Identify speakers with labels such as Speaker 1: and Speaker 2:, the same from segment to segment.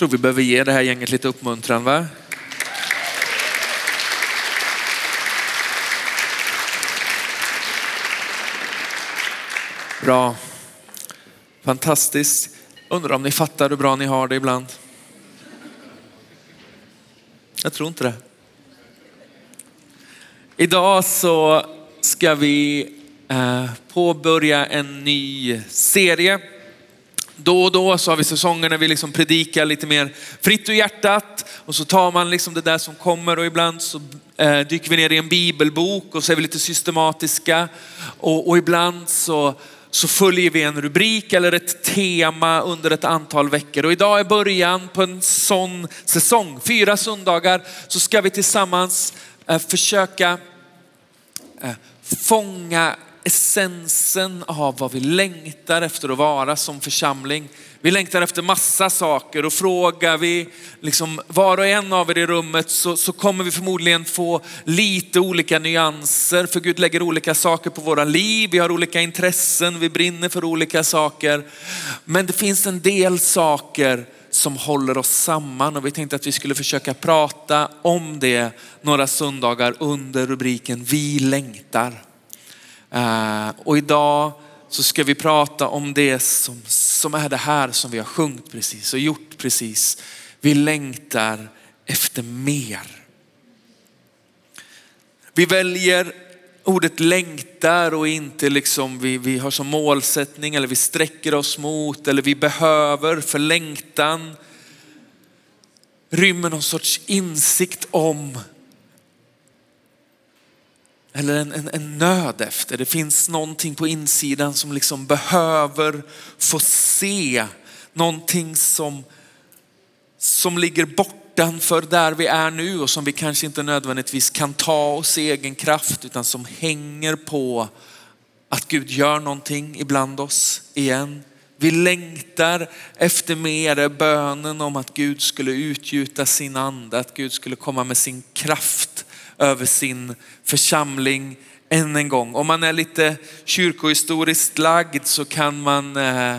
Speaker 1: tror vi behöver ge det här gänget lite uppmuntran va? Bra. Fantastiskt. Undrar om ni fattar hur bra ni har det ibland. Jag tror inte det. Idag så ska vi eh, påbörja en ny serie. Då och då så har vi säsonger när vi liksom predikar lite mer fritt ur hjärtat och så tar man liksom det där som kommer och ibland så eh, dyker vi ner i en bibelbok och så är vi lite systematiska och, och ibland så så följer vi en rubrik eller ett tema under ett antal veckor. Och idag är början på en sån säsong. Fyra söndagar så ska vi tillsammans eh, försöka eh, fånga essensen av vad vi längtar efter att vara som församling. Vi längtar efter massa saker och frågar vi liksom var och en av er i rummet så, så kommer vi förmodligen få lite olika nyanser för Gud lägger olika saker på våra liv. Vi har olika intressen, vi brinner för olika saker. Men det finns en del saker som håller oss samman och vi tänkte att vi skulle försöka prata om det några söndagar under rubriken Vi längtar. Eh, och idag så ska vi prata om det som, som är det här som vi har sjungit precis och gjort precis. Vi längtar efter mer. Vi väljer ordet längtar och inte liksom vi, vi har som målsättning eller vi sträcker oss mot eller vi behöver för längtan rymmer någon sorts insikt om eller en, en, en, nöd efter. Det finns någonting på insidan som liksom behöver få se någonting som, som ligger bortanför där vi är nu och som vi kanske inte nödvändigtvis kan ta oss i egen kraft utan som hänger på att Gud gör någonting ibland oss igen. Vi längtar efter mer bönen om att Gud skulle utgjuta sin ande, att Gud skulle komma med sin kraft över sin församling än en gång. Om man är lite kyrkohistoriskt lagd så kan man eh,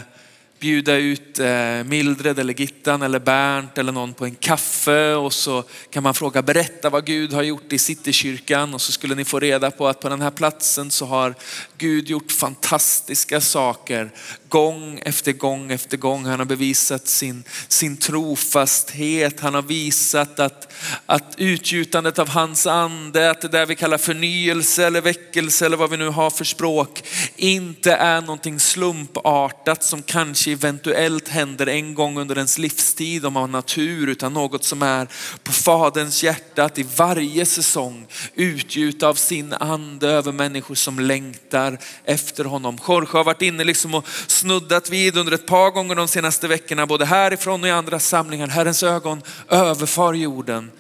Speaker 1: bjuda ut eh, Mildred eller Gittan eller Bernt eller någon på en kaffe och så kan man fråga berätta vad Gud har gjort i Citykyrkan och så skulle ni få reda på att på den här platsen så har Gud gjort fantastiska saker gång efter gång efter gång. Han har bevisat sin, sin trofasthet. Han har visat att, att utgjutandet av hans ande, att det där vi kallar förnyelse eller väckelse eller vad vi nu har för språk, inte är någonting slumpartat som kanske eventuellt händer en gång under ens livstid om man har natur, utan något som är på faderns hjärta att i varje säsong utgjuta av sin ande över människor som längtar efter honom. Jorge har varit inne liksom och snuddat vid under ett par gånger de senaste veckorna, både härifrån och i andra samlingar. Herrens ögon överfar jorden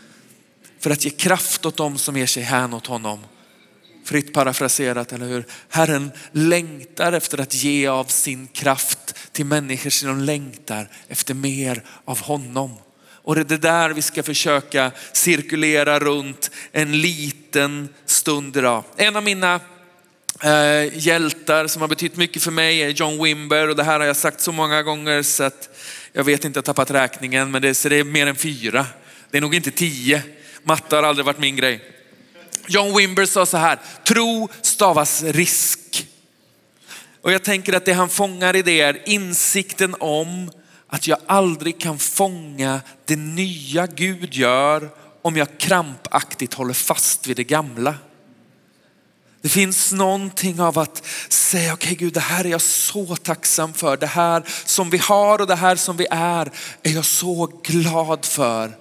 Speaker 1: för att ge kraft åt dem som ger sig hän åt honom. Fritt parafraserat, eller hur? Herren längtar efter att ge av sin kraft till människor som längtar efter mer av honom. Och det är det där vi ska försöka cirkulera runt en liten stund idag. En av mina eh, hjältar som har betytt mycket för mig är John Wimber och det här har jag sagt så många gånger så att jag vet inte, jag har tappat räkningen, men det, så det är mer än fyra. Det är nog inte tio. Matte har aldrig varit min grej. John Wimber sa så här, tro stavas risk. Och jag tänker att det han fångar i det är insikten om att jag aldrig kan fånga det nya Gud gör om jag krampaktigt håller fast vid det gamla. Det finns någonting av att säga, okej okay, Gud, det här är jag så tacksam för. Det här som vi har och det här som vi är, är jag så glad för.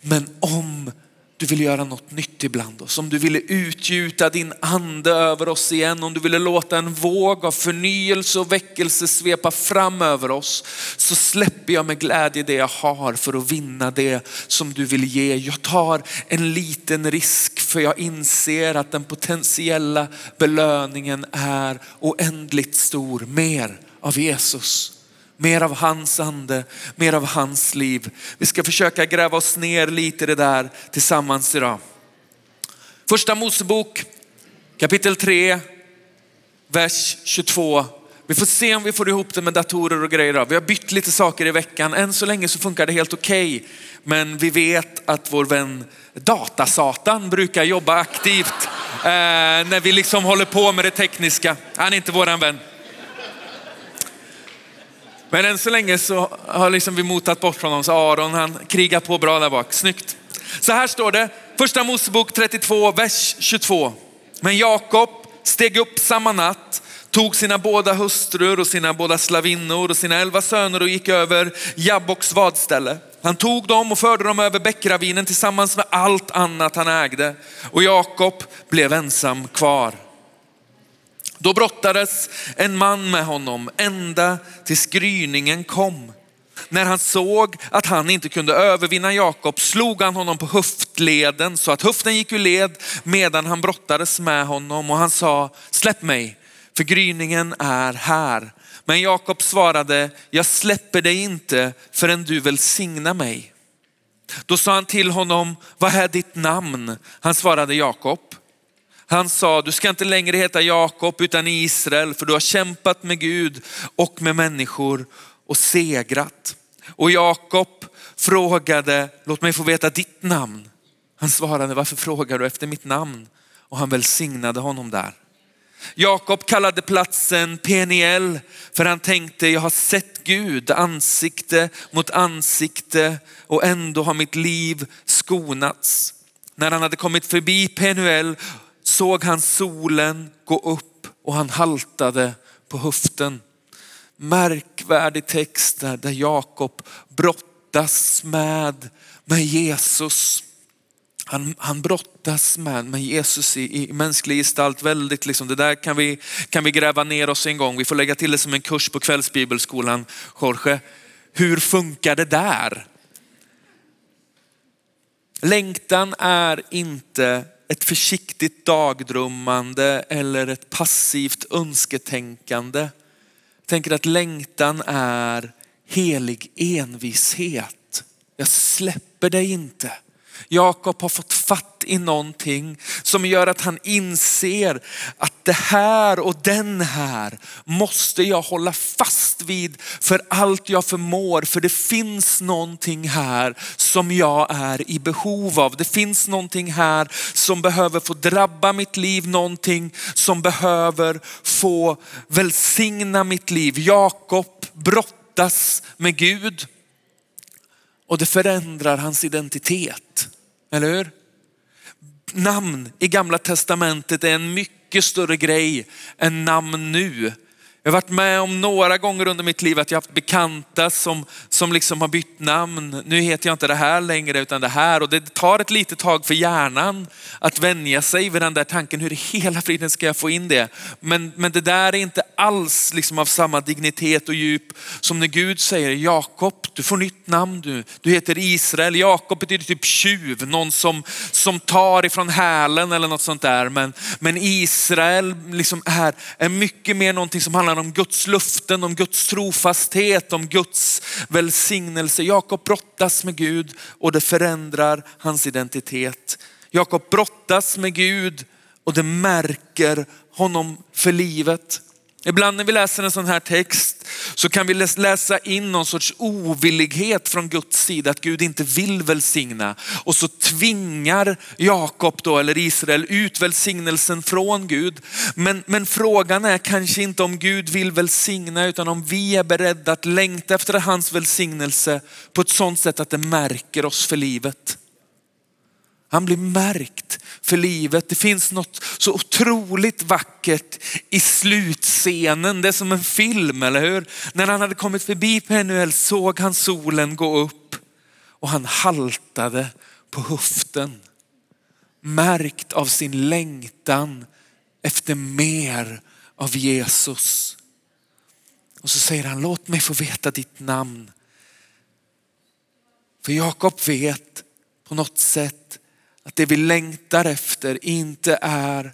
Speaker 1: Men om du vill göra något nytt ibland oss. Om du ville utgjuta din ande över oss igen. Om du ville låta en våg av förnyelse och väckelse svepa fram över oss. Så släpper jag med glädje det jag har för att vinna det som du vill ge. Jag tar en liten risk för jag inser att den potentiella belöningen är oändligt stor. Mer av Jesus. Mer av hans ande, mer av hans liv. Vi ska försöka gräva oss ner lite i det där tillsammans idag. Första Mosebok kapitel 3, vers 22. Vi får se om vi får ihop det med datorer och grejer. Vi har bytt lite saker i veckan. Än så länge så funkar det helt okej. Okay. Men vi vet att vår vän Datasatan brukar jobba aktivt eh, när vi liksom håller på med det tekniska. Han är inte våran vän. Men än så länge så har liksom vi motat bort honom. Så Aron han krigar på bra där bak. Snyggt. Så här står det, första Mosebok 32, vers 22. Men Jakob steg upp samma natt, tog sina båda hustrur och sina båda slavinnor och sina elva söner och gick över Jabboks vadställe. Han tog dem och förde dem över bäckravinen tillsammans med allt annat han ägde och Jakob blev ensam kvar. Då brottades en man med honom ända tills gryningen kom. När han såg att han inte kunde övervinna Jakob slog han honom på höftleden så att höften gick ur led medan han brottades med honom och han sa släpp mig för gryningen är här. Men Jakob svarade, jag släpper dig inte förrän du välsignar mig. Då sa han till honom, vad är ditt namn? Han svarade Jakob. Han sa, du ska inte längre heta Jakob utan Israel, för du har kämpat med Gud och med människor och segrat. Och Jakob frågade, låt mig få veta ditt namn. Han svarade, varför frågar du efter mitt namn? Och han välsignade honom där. Jakob kallade platsen Peniel för han tänkte, jag har sett Gud ansikte mot ansikte och ändå har mitt liv skonats. När han hade kommit förbi Penuel såg han solen gå upp och han haltade på höften. Märkvärdig text där, där Jakob brottas med, med Jesus. Han, han brottas med, med Jesus i, i mänsklig gestalt. Väldigt liksom, det där kan vi, kan vi gräva ner oss en gång. Vi får lägga till det som en kurs på kvällsbibelskolan, Jorge. Hur funkar det där? Längtan är inte ett försiktigt dagdrömmande eller ett passivt önsketänkande. Jag tänker att längtan är helig envishet. Jag släpper dig inte. Jakob har fått fatt i någonting som gör att han inser att det här och den här måste jag hålla fast vid för allt jag förmår. För det finns någonting här som jag är i behov av. Det finns någonting här som behöver få drabba mitt liv, någonting som behöver få välsigna mitt liv. Jakob brottas med Gud och det förändrar hans identitet. Eller hur? Namn i gamla testamentet är en mycket större grej än namn nu. Jag har varit med om några gånger under mitt liv att jag haft bekanta som, som liksom har bytt namn. Nu heter jag inte det här längre utan det här. Och det tar ett litet tag för hjärnan att vänja sig vid den där tanken. Hur i hela friden ska jag få in det? Men, men det där är inte alls liksom av samma dignitet och djup som när Gud säger Jakob, du får nytt namn du. Du heter Israel. Jakob betyder typ tjuv, någon som, som tar ifrån hälen eller något sånt där. Men, men Israel liksom är, är mycket mer någonting som handlar om Guds luften, om Guds trofasthet, om Guds välsignelse. Jakob brottas med Gud och det förändrar hans identitet. Jakob brottas med Gud och det märker honom för livet. Ibland när vi läser en sån här text så kan vi läsa in någon sorts ovillighet från Guds sida, att Gud inte vill välsigna. Och så tvingar Jakob då, eller Israel ut välsignelsen från Gud. Men, men frågan är kanske inte om Gud vill välsigna utan om vi är beredda att längta efter hans välsignelse på ett sånt sätt att det märker oss för livet. Han blir märkt för livet. Det finns något så otroligt vackert i slutscenen. Det är som en film, eller hur? När han hade kommit förbi Penuel såg han solen gå upp och han haltade på höften. Märkt av sin längtan efter mer av Jesus. Och så säger han, låt mig få veta ditt namn. För Jakob vet på något sätt att det vi längtar efter inte är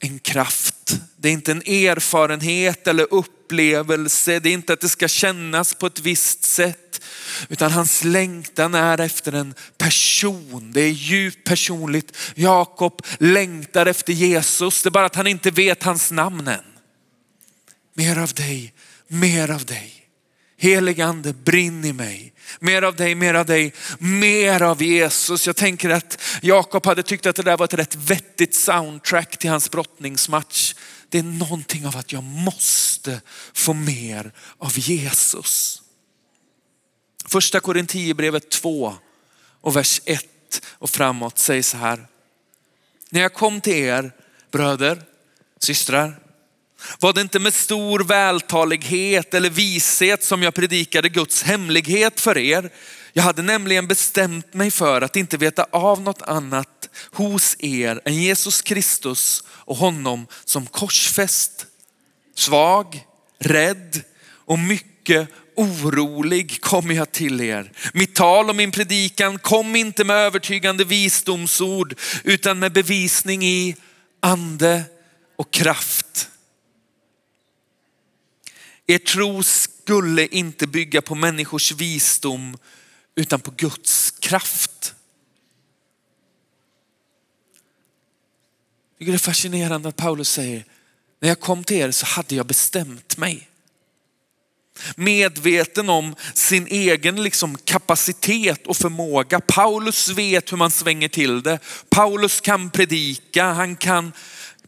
Speaker 1: en kraft. Det är inte en erfarenhet eller upplevelse. Det är inte att det ska kännas på ett visst sätt. Utan hans längtan är efter en person. Det är djupt personligt. Jakob längtar efter Jesus. Det är bara att han inte vet hans namn än. mer av dig, mer av dig. Heligande, brinn i mig. Mer av dig, mer av dig, mer av Jesus. Jag tänker att Jakob hade tyckt att det där var ett rätt vettigt soundtrack till hans brottningsmatch. Det är någonting av att jag måste få mer av Jesus. Första Korinthierbrevet 2 och vers 1 och framåt säger så här. När jag kom till er bröder, systrar, var det inte med stor vältalighet eller vishet som jag predikade Guds hemlighet för er. Jag hade nämligen bestämt mig för att inte veta av något annat hos er än Jesus Kristus och honom som korsfäst. Svag, rädd och mycket orolig kommer jag till er. Mitt tal och min predikan kom inte med övertygande visdomsord utan med bevisning i ande och kraft. Er tro skulle inte bygga på människors visdom utan på Guds kraft. Det är fascinerande att Paulus säger, när jag kom till er så hade jag bestämt mig. Medveten om sin egen liksom kapacitet och förmåga. Paulus vet hur man svänger till det. Paulus kan predika, han kan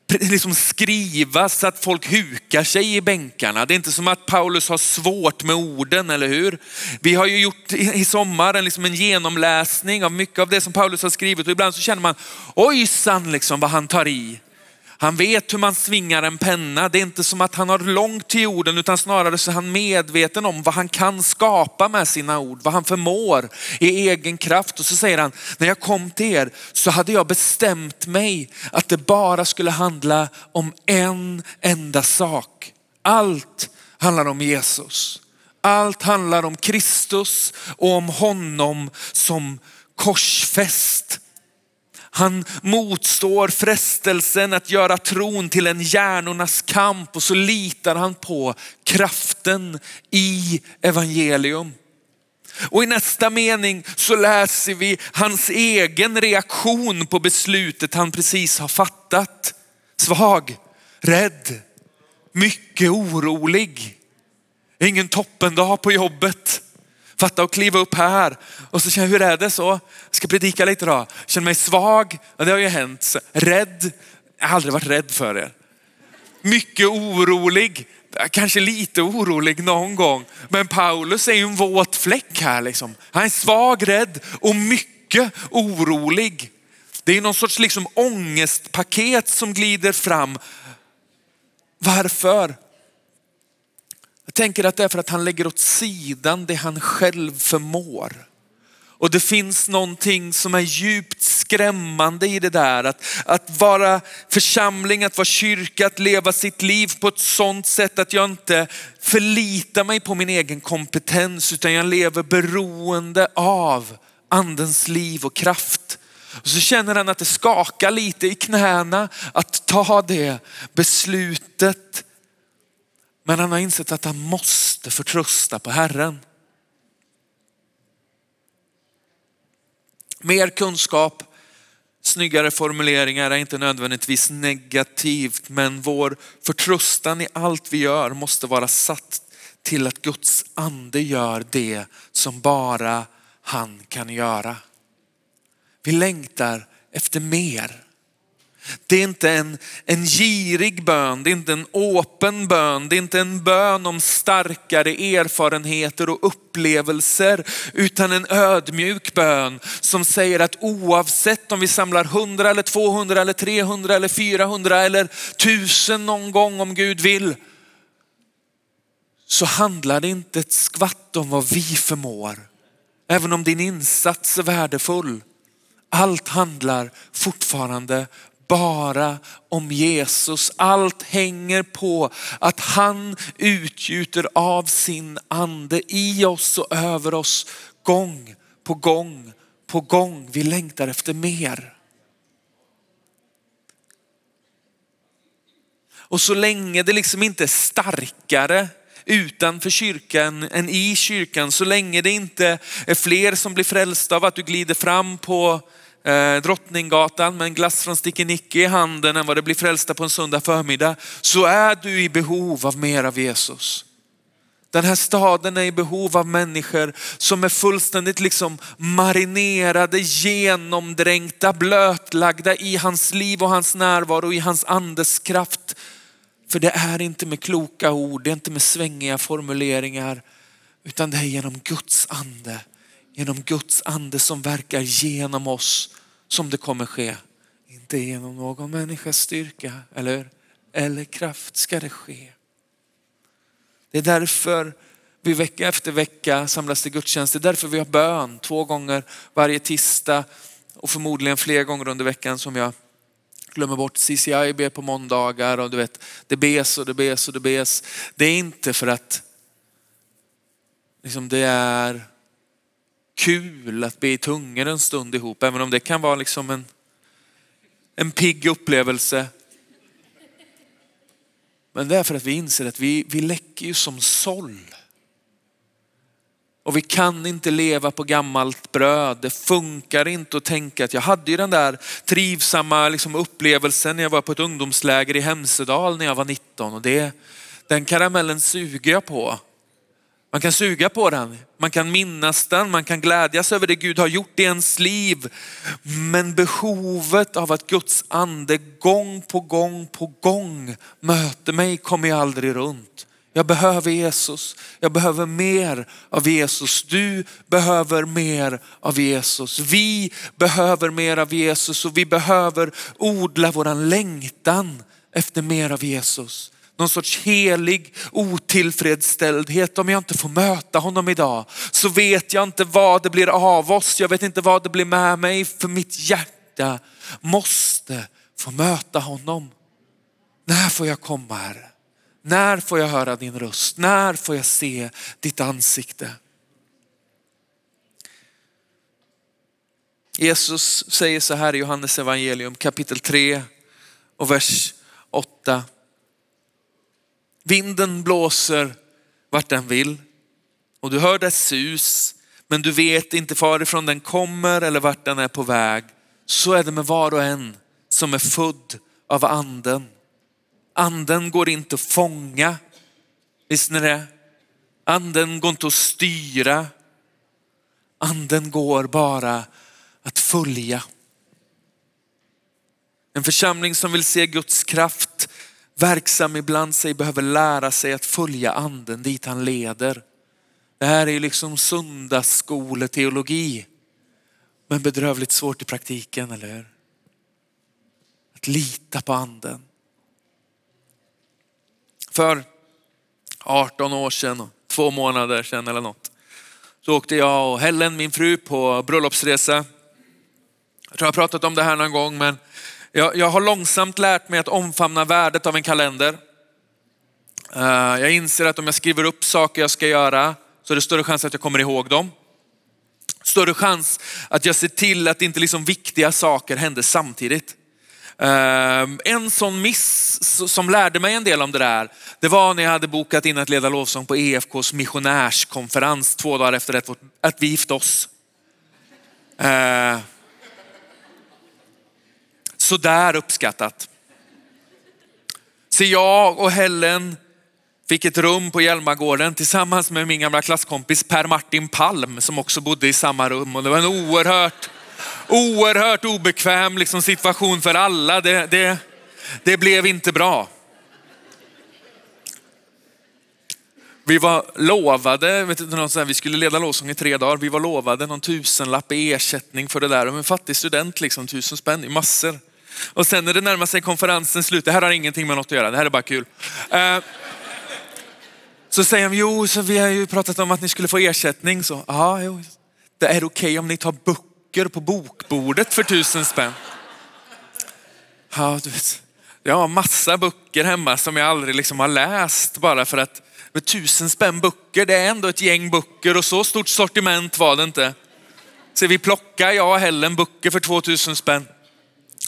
Speaker 1: liksom skriva så att folk hukar sig i bänkarna. Det är inte som att Paulus har svårt med orden, eller hur? Vi har ju gjort i sommar en, liksom en genomläsning av mycket av det som Paulus har skrivit och ibland så känner man, ojsan liksom vad han tar i. Han vet hur man svingar en penna. Det är inte som att han har långt till jorden utan snarare så är han medveten om vad han kan skapa med sina ord, vad han förmår i egen kraft. Och så säger han, när jag kom till er så hade jag bestämt mig att det bara skulle handla om en enda sak. Allt handlar om Jesus. Allt handlar om Kristus och om honom som korsfäst. Han motstår frestelsen att göra tron till en hjärnornas kamp och så litar han på kraften i evangelium. Och i nästa mening så läser vi hans egen reaktion på beslutet han precis har fattat. Svag, rädd, mycket orolig. Ingen toppendag på jobbet. Fatta och kliva upp här och så känner jag, hur är det så? Jag ska predika lite då. Känner mig svag, ja, det har ju hänt. Rädd, jag har aldrig varit rädd för er. Mycket orolig, kanske lite orolig någon gång. Men Paulus är ju en våt fläck här liksom. Han är svag, rädd och mycket orolig. Det är någon sorts liksom ångestpaket som glider fram. Varför? Jag tänker att det är för att han lägger åt sidan det han själv förmår. Och det finns någonting som är djupt skrämmande i det där. Att, att vara församling, att vara kyrka, att leva sitt liv på ett sådant sätt att jag inte förlitar mig på min egen kompetens utan jag lever beroende av andens liv och kraft. Och så känner han att det skakar lite i knäna att ta det beslutet men han har insett att han måste förtrösta på Herren. Mer kunskap, snyggare formuleringar är inte nödvändigtvis negativt, men vår förtröstan i allt vi gör måste vara satt till att Guds ande gör det som bara han kan göra. Vi längtar efter mer. Det är inte en, en girig bön, det är inte en öppen bön, det är inte en bön om starkare erfarenheter och upplevelser, utan en ödmjuk bön som säger att oavsett om vi samlar 100 eller 200 eller 300 eller 400 eller 1000 någon gång om Gud vill, så handlar det inte ett skvatt om vad vi förmår. Även om din insats är värdefull. Allt handlar fortfarande bara om Jesus. Allt hänger på att han utgjuter av sin ande i oss och över oss gång på gång på gång. Vi längtar efter mer. Och så länge det liksom inte är starkare utanför kyrkan än i kyrkan, så länge det inte är fler som blir frälsta av att du glider fram på eh, Drottninggatan med en glass från Sticky i handen än vad det blir frälsta på en söndag förmiddag, så är du i behov av mer av Jesus. Den här staden är i behov av människor som är fullständigt liksom marinerade, genomdränkta, blötlagda i hans liv och hans närvaro, i hans andes kraft. För det är inte med kloka ord, det är inte med svängiga formuleringar, utan det är genom Guds ande. Genom Guds ande som verkar genom oss som det kommer ske. Inte genom någon människas styrka eller, eller kraft ska det ske. Det är därför vi vecka efter vecka samlas till gudstjänst. Det är därför vi har bön två gånger varje tisdag och förmodligen fler gånger under veckan som jag glömmer bort. CCI ber på måndagar och du vet, det bes och det bes och det bes. Det är inte för att liksom, det är kul att be i tungor en stund ihop, även om det kan vara liksom en, en pigg upplevelse. Men det är för att vi inser att vi, vi läcker ju som såll. Och vi kan inte leva på gammalt bröd. Det funkar inte att tänka att jag hade ju den där trivsamma liksom, upplevelsen när jag var på ett ungdomsläger i Hemsedal när jag var 19 och det, den karamellen suger jag på. Man kan suga på den, man kan minnas den, man kan glädjas över det Gud har gjort i ens liv. Men behovet av att Guds ande gång på gång på gång möter mig kommer jag aldrig runt. Jag behöver Jesus, jag behöver mer av Jesus. Du behöver mer av Jesus. Vi behöver mer av Jesus och vi behöver odla våran längtan efter mer av Jesus någon sorts helig otillfredsställdhet. Om jag inte får möta honom idag så vet jag inte vad det blir av oss. Jag vet inte vad det blir med mig för mitt hjärta måste få möta honom. När får jag komma Herre? När får jag höra din röst? När får jag se ditt ansikte? Jesus säger så här i Johannes evangelium kapitel 3 och vers 8. Vinden blåser vart den vill och du hör dess sus, men du vet inte varifrån den kommer eller vart den är på väg. Så är det med var och en som är född av anden. Anden går inte att fånga, visst ni det? Anden går inte att styra. Anden går bara att följa. En församling som vill se Guds kraft verksam ibland sig behöver lära sig att följa anden dit han leder. Det här är ju liksom söndagsskoleteologi. Men bedrövligt svårt i praktiken, eller hur? Att lita på anden. För 18 år sedan, två månader sedan eller något, så åkte jag och Helen, min fru, på bröllopsresa. Jag tror jag har pratat om det här någon gång, men jag, jag har långsamt lärt mig att omfamna värdet av en kalender. Eh, jag inser att om jag skriver upp saker jag ska göra så är det större chans att jag kommer ihåg dem. Större chans att jag ser till att inte liksom viktiga saker händer samtidigt. Eh, en sån miss som lärde mig en del om det där, det var när jag hade bokat in att leda lovsång på EFKs missionärskonferens två dagar efter att vi gifte oss. Eh, Sådär uppskattat. Så jag och Helen fick ett rum på Hjälmagården tillsammans med min gamla klasskompis Per Martin Palm som också bodde i samma rum. Och det var en oerhört, oerhört obekväm liksom situation för alla. Det, det, det blev inte bra. Vi var lovade, vet du, någon vi skulle leda lovsång i tre dagar. Vi var lovade någon tusenlapp i ersättning för det där. och en fattig student, liksom, tusen spänn i massor. Och sen när det närmar sig konferensens slut, det här har ingenting med något att göra, det här är bara kul. Uh, så säger de, jo, så vi har ju pratat om att ni skulle få ersättning. Så, ja, jo, det är okej okay om ni tar böcker på bokbordet för tusen spänn. Ja, du vet, jag har massa böcker hemma som jag aldrig liksom har läst bara för att med tusen spänn böcker, det är ändå ett gäng böcker och så stort sortiment var det inte. Så vi plockar, jag och Helen, böcker för 2000 spänn.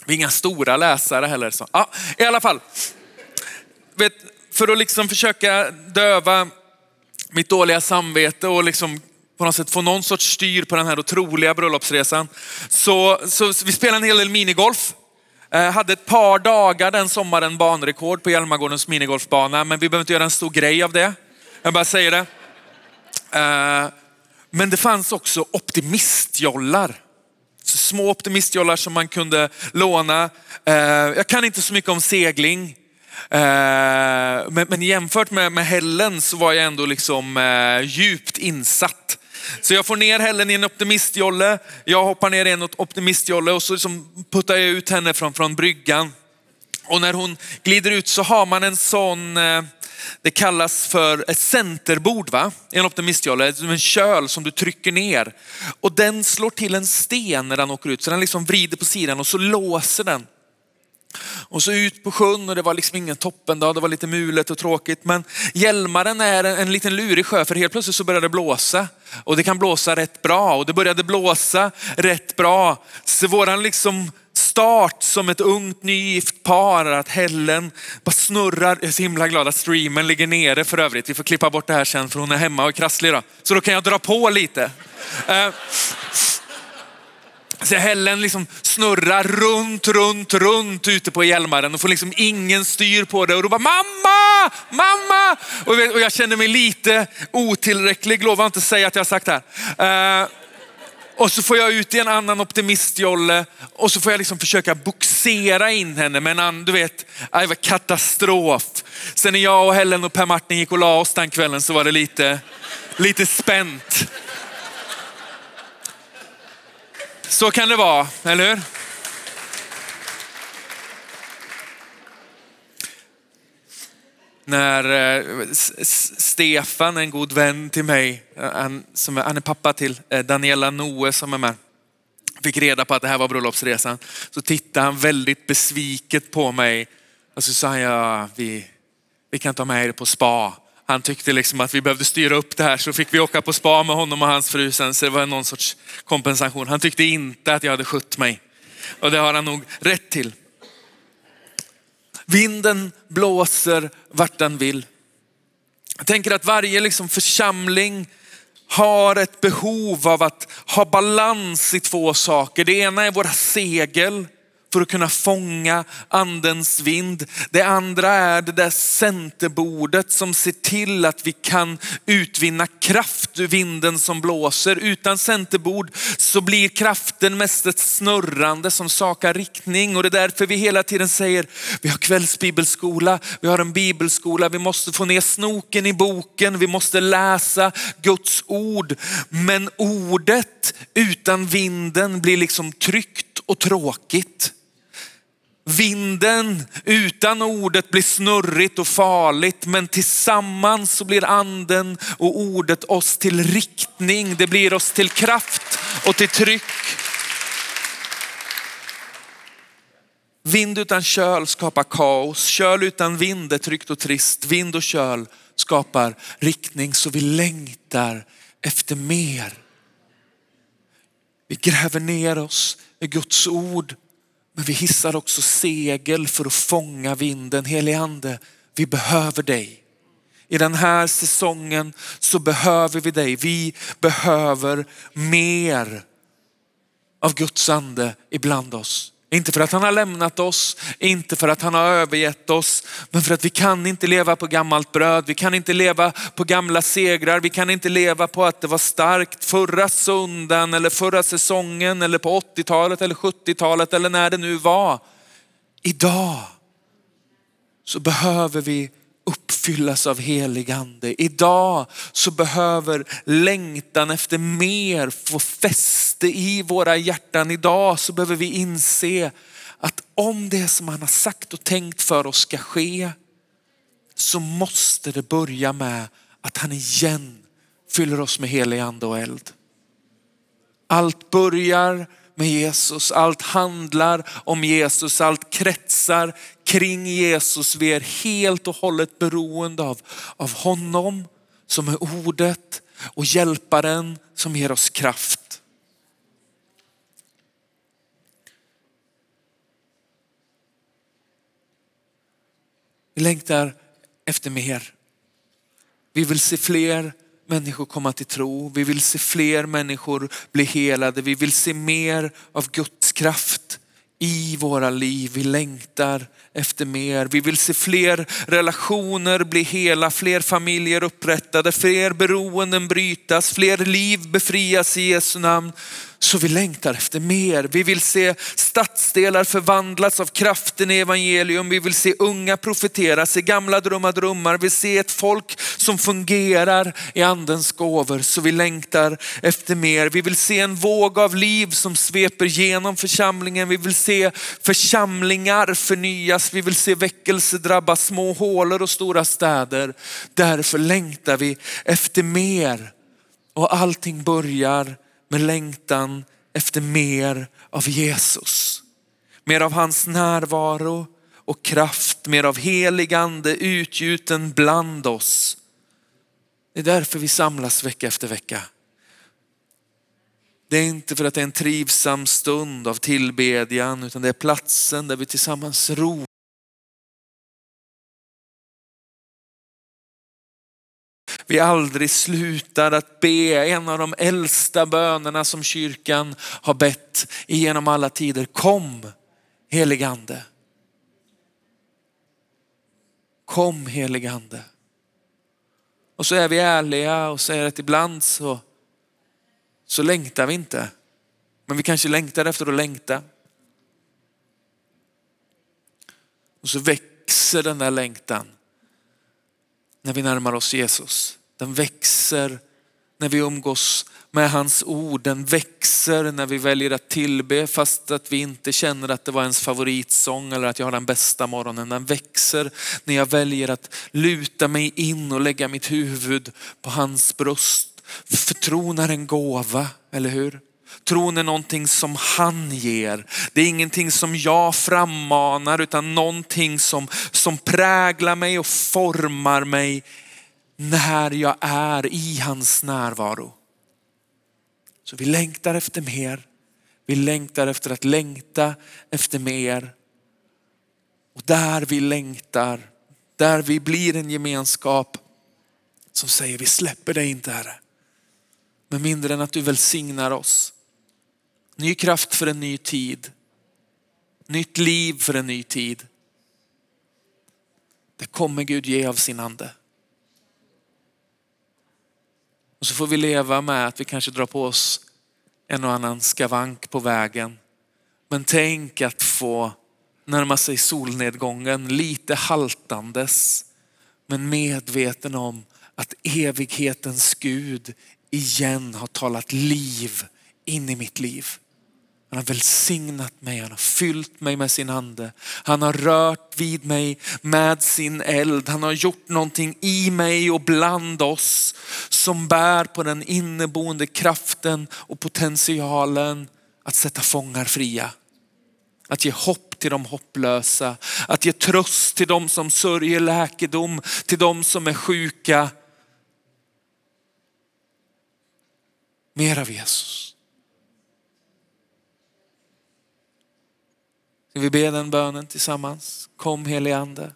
Speaker 1: Vi är inga stora läsare heller. Så. Ja, I alla fall, vet, för att liksom försöka döva mitt dåliga samvete och liksom på något sätt få någon sorts styr på den här otroliga bröllopsresan. Så, så, så vi spelade en hel del minigolf. Eh, hade ett par dagar den sommaren banrekord på Hjälmagårdens minigolfbana, men vi behöver inte göra en stor grej av det. Jag bara säger det. Eh, men det fanns också optimistjollar. Små optimistjollar som man kunde låna. Eh, jag kan inte så mycket om segling. Eh, men, jämfört med, med hällen så var jag ändå liksom eh, djupt insatt. Så jag får ner hällen i en optimistjolle, jag hoppar ner i en optimistjolle och så liksom puttar jag ut henne från, från bryggan. Och när hon glider ut så har man en sån, det kallas för ett centerbord va? en optimistjolle, en köl som du trycker ner. Och den slår till en sten när den åker ut, så den liksom vrider på sidan och så låser den. Och så ut på sjön och det var liksom ingen toppendag, det var lite mulet och tråkigt. Men Hjälmaren är en, en liten lurig sjö för helt plötsligt så började det blåsa. Och det kan blåsa rätt bra och det började blåsa rätt bra. Så våran liksom start som ett ungt nygift par, att Helen bara snurrar. Jag är så himla glad att streamen ligger nere för övrigt. Vi får klippa bort det här sen för hon är hemma och är krasslig då. Så då kan jag dra på lite. Eh, så Helen liksom snurrar runt, runt, runt ute på Hjälmaren och får liksom ingen styr på det och ropar mamma, mamma! Och jag känner mig lite otillräcklig, lovar inte säga att jag har sagt det här. Eh, och så får jag ut i en annan optimistjolle och så får jag liksom försöka boxera in henne. Men du vet, det var katastrof. Sen när jag och Helen och Per Martin gick och la oss den kvällen så var det lite, lite spänt. Så kan det vara, eller hur? När eh, Stefan, en god vän till mig, eh, han, som är, han är pappa till eh, Daniela Noe som är med, fick reda på att det här var bröllopsresan, så tittade han väldigt besviket på mig och så sa han, ja, vi, vi kan ta med er på spa. Han tyckte liksom att vi behövde styra upp det här så fick vi åka på spa med honom och hans fru sen så det var någon sorts kompensation. Han tyckte inte att jag hade skött mig och det har han nog rätt till. Vinden blåser vart den vill. Jag tänker att varje liksom församling har ett behov av att ha balans i två saker. Det ena är våra segel för att kunna fånga andens vind. Det andra är det där centerbordet som ser till att vi kan utvinna kraft ur vinden som blåser. Utan centerbord så blir kraften mest ett snurrande som sakar riktning och det är därför vi hela tiden säger vi har kvällsbibelskola, vi har en bibelskola, vi måste få ner snoken i boken, vi måste läsa Guds ord. Men ordet utan vinden blir liksom tryckt och tråkigt. Vinden utan ordet blir snurrigt och farligt, men tillsammans så blir anden och ordet oss till riktning. Det blir oss till kraft och till tryck. Vind utan köl skapar kaos. Köl utan vind är tryggt och trist. Vind och köl skapar riktning så vi längtar efter mer. Vi gräver ner oss i Guds ord men vi hissar också segel för att fånga vinden. Helige ande, vi behöver dig. I den här säsongen så behöver vi dig. Vi behöver mer av Guds ande ibland oss. Inte för att han har lämnat oss, inte för att han har övergett oss, men för att vi kan inte leva på gammalt bröd. Vi kan inte leva på gamla segrar. Vi kan inte leva på att det var starkt förra söndagen eller förra säsongen eller på 80-talet eller 70-talet eller när det nu var. Idag så behöver vi uppfyllas av helig ande. Idag så behöver längtan efter mer få fäste i våra hjärtan. Idag så behöver vi inse att om det som han har sagt och tänkt för oss ska ske så måste det börja med att han igen fyller oss med helig ande och eld. Allt börjar med Jesus. Allt handlar om Jesus, allt kretsar kring Jesus. Vi är helt och hållet beroende av, av honom som är ordet och hjälparen som ger oss kraft. Vi längtar efter mer. Vi vill se fler människor komma till tro. Vi vill se fler människor bli helade. Vi vill se mer av Guds kraft i våra liv. Vi längtar efter mer. Vi vill se fler relationer bli hela, fler familjer upprättade, fler beroenden brytas, fler liv befrias i Jesu namn. Så vi längtar efter mer. Vi vill se stadsdelar förvandlas av kraften i evangelium. Vi vill se unga profetera, se gamla drömma drömmar. Vi vill se ett folk som fungerar i andens gåvor. Så vi längtar efter mer. Vi vill se en våg av liv som sveper genom församlingen. Vi vill se församlingar förnyas. Vi vill se väckelse drabba små hålor och stora städer. Därför längtar vi efter mer. Och allting börjar med längtan efter mer av Jesus. Mer av hans närvaro och kraft, mer av helig ande utgjuten bland oss. Det är därför vi samlas vecka efter vecka. Det är inte för att det är en trivsam stund av tillbedjan utan det är platsen där vi tillsammans ropar vi aldrig slutar att be en av de äldsta bönerna som kyrkan har bett genom alla tider. Kom heligande. Kom heligande. Och så är vi ärliga och säger att ibland så, så längtar vi inte. Men vi kanske längtar efter att längta. Och så växer den där längtan när vi närmar oss Jesus. Den växer när vi umgås med hans ord. Den växer när vi väljer att tillbe fast att vi inte känner att det var ens favoritsång eller att jag har den bästa morgonen. Den växer när jag väljer att luta mig in och lägga mitt huvud på hans bröst. För tron är en gåva, eller hur? Tron är någonting som han ger. Det är ingenting som jag frammanar utan någonting som, som präglar mig och formar mig när jag är i hans närvaro. Så vi längtar efter mer. Vi längtar efter att längta efter mer. Och där vi längtar, där vi blir en gemenskap som säger vi släpper dig inte Herre. Med mindre än att du välsignar oss. Ny kraft för en ny tid. Nytt liv för en ny tid. Det kommer Gud ge av sin ande. Och så får vi leva med att vi kanske drar på oss en och annan skavank på vägen. Men tänk att få närma sig solnedgången lite haltandes, men medveten om att evighetens Gud igen har talat liv in i mitt liv. Han har välsignat mig, han har fyllt mig med sin ande. Han har rört vid mig med sin eld. Han har gjort någonting i mig och bland oss som bär på den inneboende kraften och potentialen att sätta fångar fria. Att ge hopp till de hopplösa, att ge tröst till de som sörjer läkedom, till de som är sjuka. Mer av Jesus. Ska vi be den bönen tillsammans? Kom helige ande.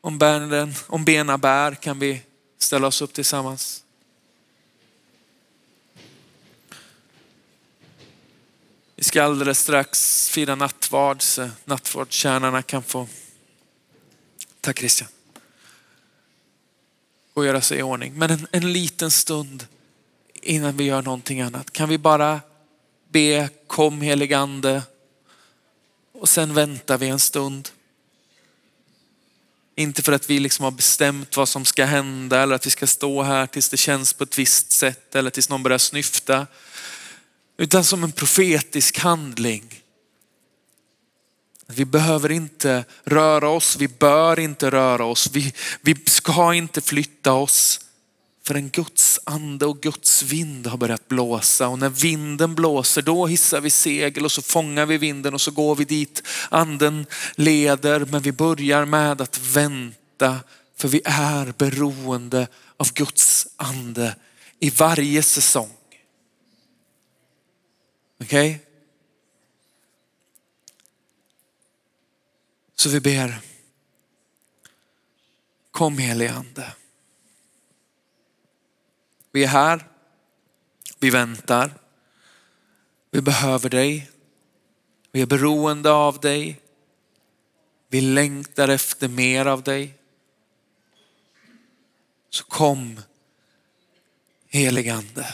Speaker 1: Om, bären, om bena bär kan vi ställa oss upp tillsammans. Vi ska alldeles strax fira nattvard så nattvardstjärnarna kan få, tack Christian, och göra sig i ordning. Men en, en liten stund innan vi gör någonting annat kan vi bara be kom heligande och sen väntar vi en stund. Inte för att vi liksom har bestämt vad som ska hända eller att vi ska stå här tills det känns på ett visst sätt eller tills någon börjar snyfta. Utan som en profetisk handling. Vi behöver inte röra oss, vi bör inte röra oss, vi, vi ska inte flytta oss. För en Guds ande och Guds vind har börjat blåsa och när vinden blåser då hissar vi segel och så fångar vi vinden och så går vi dit anden leder. Men vi börjar med att vänta för vi är beroende av Guds ande i varje säsong. Okej? Okay? Så vi ber. Kom helige ande. Vi är här, vi väntar, vi behöver dig, vi är beroende av dig, vi längtar efter mer av dig. Så kom heligande.